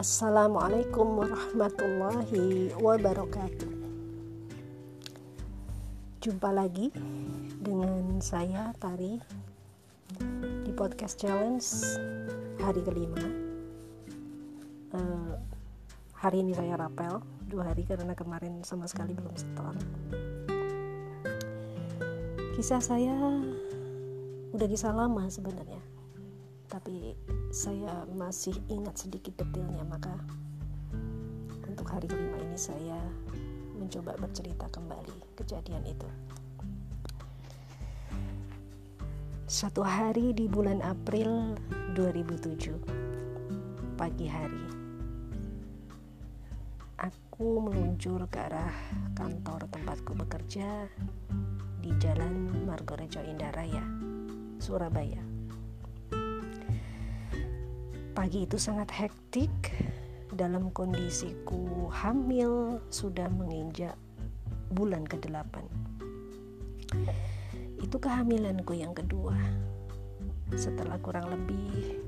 Assalamualaikum warahmatullahi wabarakatuh. Jumpa lagi dengan saya Tari di podcast challenge hari kelima. Uh, hari ini saya rapel dua hari karena kemarin sama sekali belum setor. Kisah saya udah kisah lama sebenarnya tapi saya masih ingat sedikit detailnya maka untuk hari kelima ini saya mencoba bercerita kembali kejadian itu satu hari di bulan April 2007 pagi hari aku meluncur ke arah kantor tempatku bekerja di Jalan Margorejo Indah Raya, Surabaya. Pagi itu sangat hektik dalam kondisiku hamil sudah menginjak bulan ke-8. Itu kehamilanku yang kedua. Setelah kurang lebih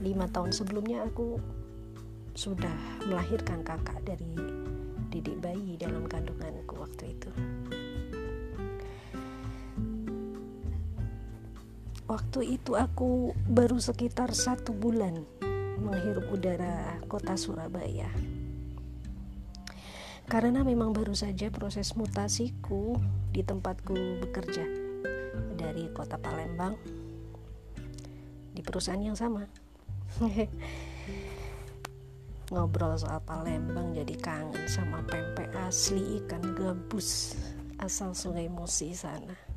lima tahun sebelumnya aku sudah melahirkan kakak dari didik bayi dalam kandunganku waktu itu. Waktu itu aku baru sekitar satu bulan menghirup udara kota Surabaya. Karena memang baru saja proses mutasiku di tempatku bekerja dari kota Palembang di perusahaan yang sama. Ngobrol soal Palembang jadi kangen sama pempek asli ikan gabus asal Sungai Musi sana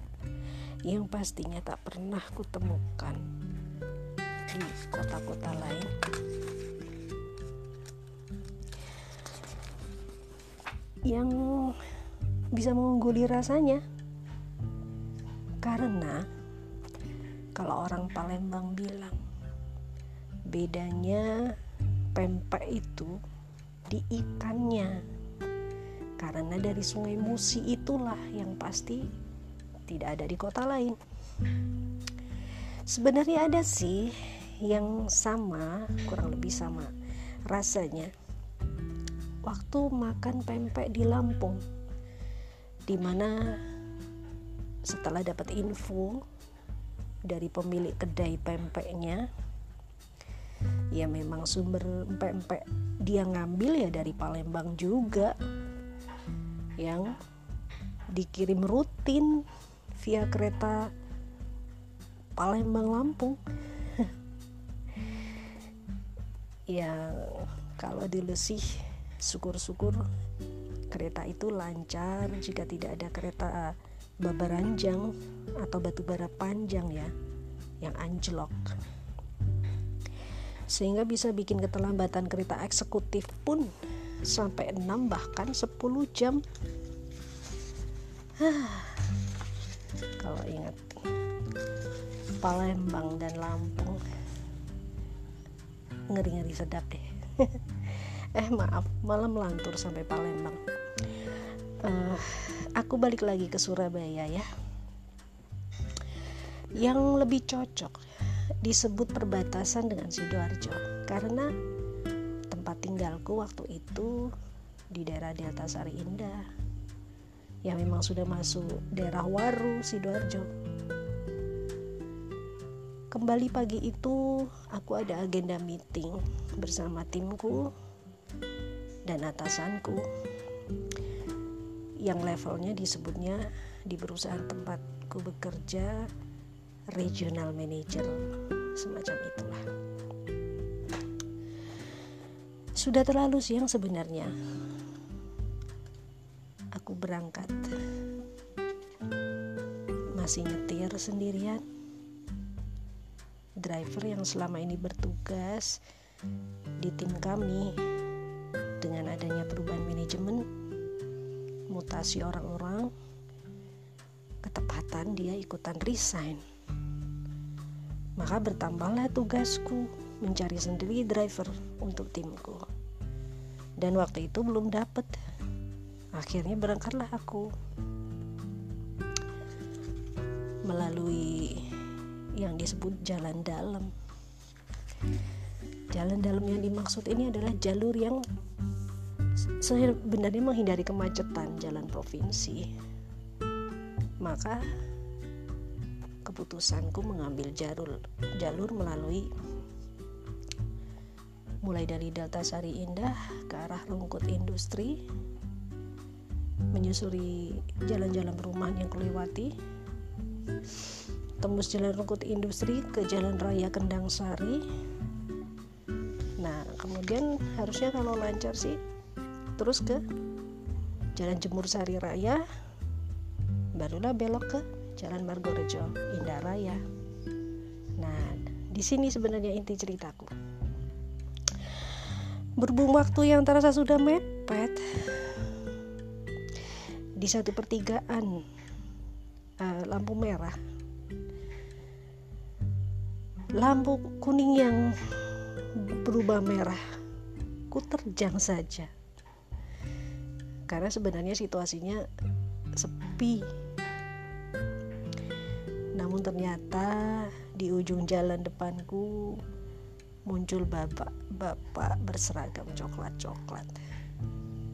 yang pastinya tak pernah kutemukan di kota-kota lain. Yang bisa mengungguli rasanya karena kalau orang Palembang bilang bedanya pempek itu di ikannya karena dari sungai Musi itulah yang pasti tidak ada di kota lain. Sebenarnya ada sih yang sama, kurang lebih sama rasanya. Waktu makan pempek di Lampung, di mana setelah dapat info dari pemilik kedai pempeknya, ya memang sumber pempek dia ngambil ya dari Palembang juga, yang dikirim rutin via kereta Palembang Lampung. Ya kalau dulu sih syukur-syukur kereta itu lancar. Jika tidak ada kereta babaranjang atau batu bara panjang ya yang anjlok. Sehingga bisa bikin keterlambatan kereta eksekutif pun sampai 6 bahkan 10 jam kalau ingat. Palembang dan Lampung. Ngeri-ngeri sedap deh. Eh maaf malam melantur sampai Palembang. Uh, aku balik lagi ke Surabaya ya. Yang lebih cocok disebut perbatasan dengan Sidoarjo. Karena tempat tinggalku waktu itu di daerah Delta Sari Indah yang memang sudah masuk daerah Waru, Sidoarjo. Kembali pagi itu, aku ada agenda meeting bersama timku dan atasanku. Yang levelnya disebutnya di perusahaan tempatku bekerja regional manager semacam itulah. Sudah terlalu siang sebenarnya aku berangkat. Masih nyetir sendirian. Driver yang selama ini bertugas di tim kami dengan adanya perubahan manajemen mutasi orang-orang ketepatan dia ikutan resign. Maka bertambahlah tugasku mencari sendiri driver untuk timku. Dan waktu itu belum dapet akhirnya berangkatlah aku. Melalui yang disebut jalan dalam. Jalan dalam yang dimaksud ini adalah jalur yang sebenarnya menghindari kemacetan jalan provinsi. Maka keputusanku mengambil jalur jalur melalui mulai dari Delta Sari Indah ke arah Rungkut Industri menyusuri jalan-jalan perumahan yang kelewati tembus jalan Rungkut Industri ke Jalan Raya Kendang Sari. Nah kemudian harusnya kalau lancar sih terus ke Jalan Jemur Sari Raya barulah belok ke Jalan Margorejo Indah Raya. Nah di sini sebenarnya inti ceritaku. Berhubung waktu yang terasa sudah mepet di satu pertigaan uh, lampu merah. Lampu kuning yang berubah merah ku terjang saja. Karena sebenarnya situasinya sepi. Namun ternyata di ujung jalan depanku muncul bapak-bapak berseragam coklat-coklat.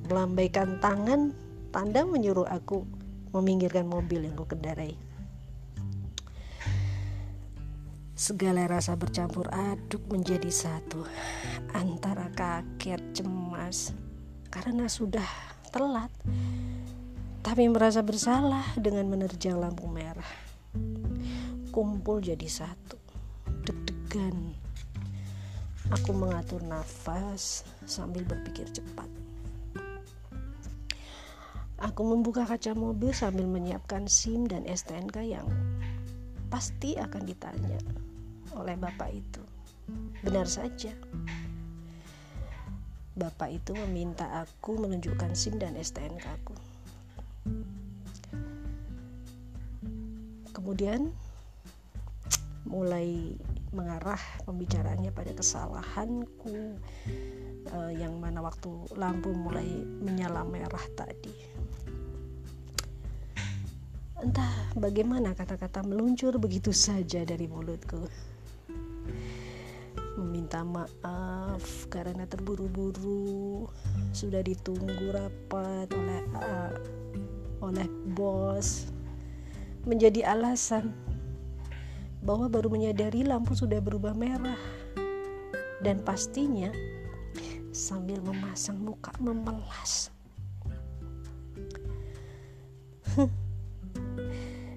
Melambaikan tangan, tanda menyuruh aku meminggirkan mobil yang kukendarai. Segala rasa bercampur aduk menjadi satu. Antara kaget, cemas karena sudah telat, tapi merasa bersalah dengan menerjang lampu merah. Kumpul jadi satu. Deg-degan aku mengatur nafas sambil berpikir cepat aku membuka kaca mobil sambil menyiapkan SIM dan STNK yang pasti akan ditanya oleh bapak itu. Benar saja. Bapak itu meminta aku menunjukkan SIM dan STNK aku. Kemudian mulai mengarah pembicaraannya pada kesalahanku uh, yang mana waktu lampu mulai menyala merah tadi entah bagaimana kata-kata meluncur begitu saja dari mulutku. Meminta maaf karena terburu-buru sudah ditunggu rapat oleh uh, oleh bos. Menjadi alasan bahwa baru menyadari lampu sudah berubah merah. Dan pastinya sambil memasang muka memelas.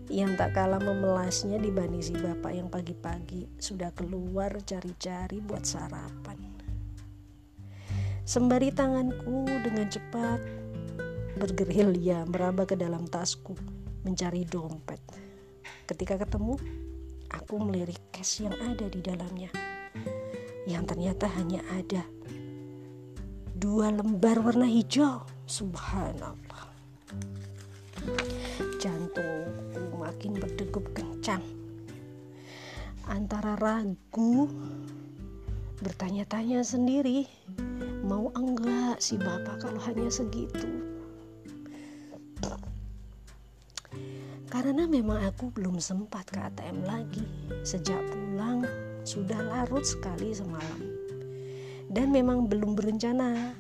Yang tak kalah memelasnya dibanding si bapak yang pagi-pagi sudah keluar cari-cari buat sarapan. Sembari tanganku dengan cepat bergerilya meraba ke dalam tasku mencari dompet. Ketika ketemu, Aku melirik cash yang ada di dalamnya, yang ternyata hanya ada dua lembar warna hijau. Subhanallah. Jantungku makin berdegup kencang. Antara ragu, bertanya-tanya sendiri, mau enggak si bapak kalau hanya segitu Karena memang aku belum sempat ke ATM lagi. Sejak pulang sudah larut sekali semalam. Dan memang belum berencana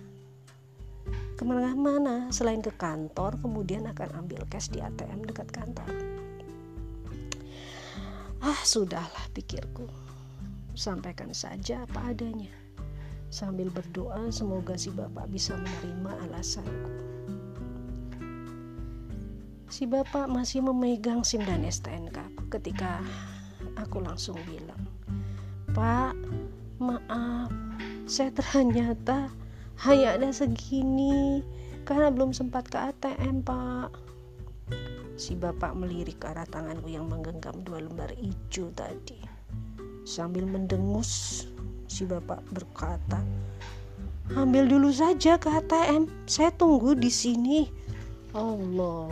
ke mana-mana selain ke kantor kemudian akan ambil cash di ATM dekat kantor. Ah sudahlah pikirku. Sampaikan saja apa adanya. Sambil berdoa semoga si bapak bisa menerima alasanku si bapak masih memegang SIM dan STNK ketika aku langsung bilang Pak maaf saya ternyata hanya ada segini karena belum sempat ke ATM Pak si bapak melirik ke arah tanganku yang menggenggam dua lembar hijau tadi. Sambil mendengus si bapak berkata ambil dulu saja ke ATM saya tunggu di sini. Allah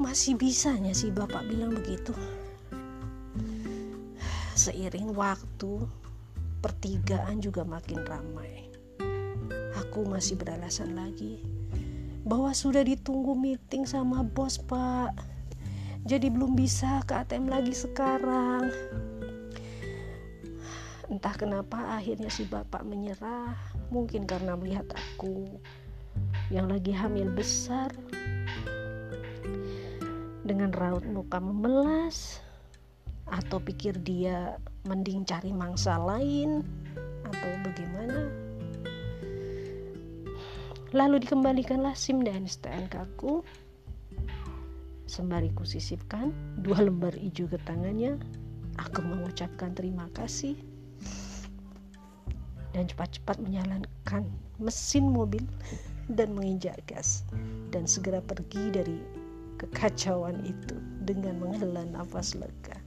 masih bisanya sih bapak bilang begitu. Seiring waktu pertigaan juga makin ramai. Aku masih beralasan lagi bahwa sudah ditunggu meeting sama bos pak. Jadi belum bisa ke ATM lagi sekarang. Entah kenapa akhirnya si bapak menyerah. Mungkin karena melihat aku yang lagi hamil besar. Dengan raut muka memelas. Atau pikir dia mending cari mangsa lain. Atau bagaimana lalu dikembalikanlah SIM dan STNK ku sembari kusisipkan dua lembar hijau ke tangannya aku mengucapkan terima kasih dan cepat-cepat menyalakan mesin mobil dan menginjak gas dan segera pergi dari kekacauan itu dengan menghela nafas lega.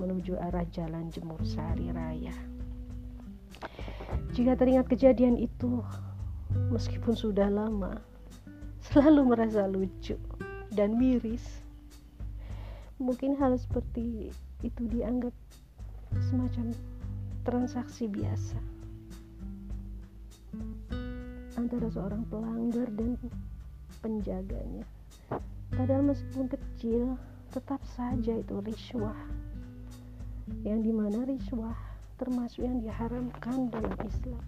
menuju arah jalan Jemur Sari Raya. Jika teringat kejadian itu, meskipun sudah lama, selalu merasa lucu dan miris. Mungkin hal seperti itu dianggap semacam transaksi biasa antara seorang pelanggar dan penjaganya. Padahal meskipun kecil, tetap saja itu riswah. Yang di mana riswah termasuk yang diharamkan dalam Islam.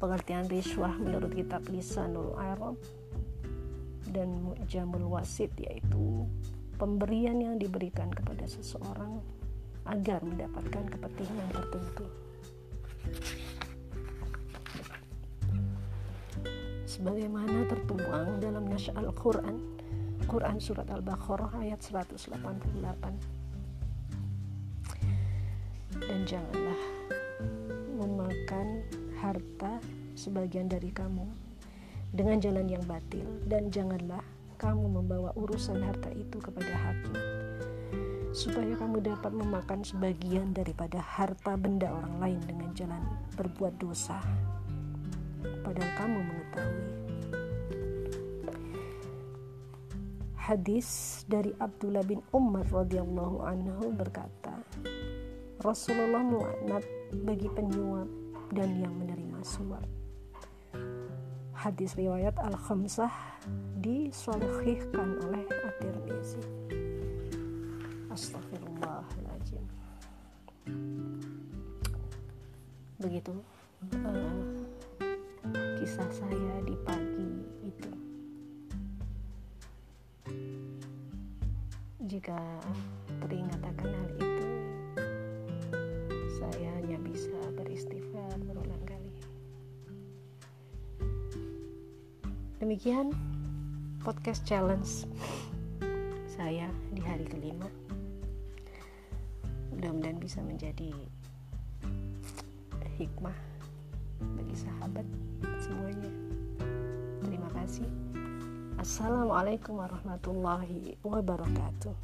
Pengertian riswah menurut kitab Lisanul Arab dan Mu'jamul Wasit yaitu pemberian yang diberikan kepada seseorang agar mendapatkan kepentingan tertentu. Sebagaimana tertuang dalam Nasy Al-Quran Quran Surat Al-Baqarah ayat 188 Dan janganlah memakan harta sebagian dari kamu dengan jalan yang batil dan janganlah kamu membawa urusan harta itu kepada hakim supaya kamu dapat memakan sebagian daripada harta benda orang lain dengan jalan berbuat dosa. Padahal kamu mengetahui hadis dari Abdullah bin Umar radhiyallahu anhu berkata Rasulullah melaknat bagi penyuap dan yang menerima suap. Hadis riwayat Al-Khamsah disolihkan oleh At-Tirmizi. Astagfirullahaladzim begitu uh, kisah saya di Demikian podcast challenge saya di hari kelima. Mudah-mudahan bisa menjadi hikmah bagi sahabat semuanya. Terima kasih. Assalamualaikum warahmatullahi wabarakatuh.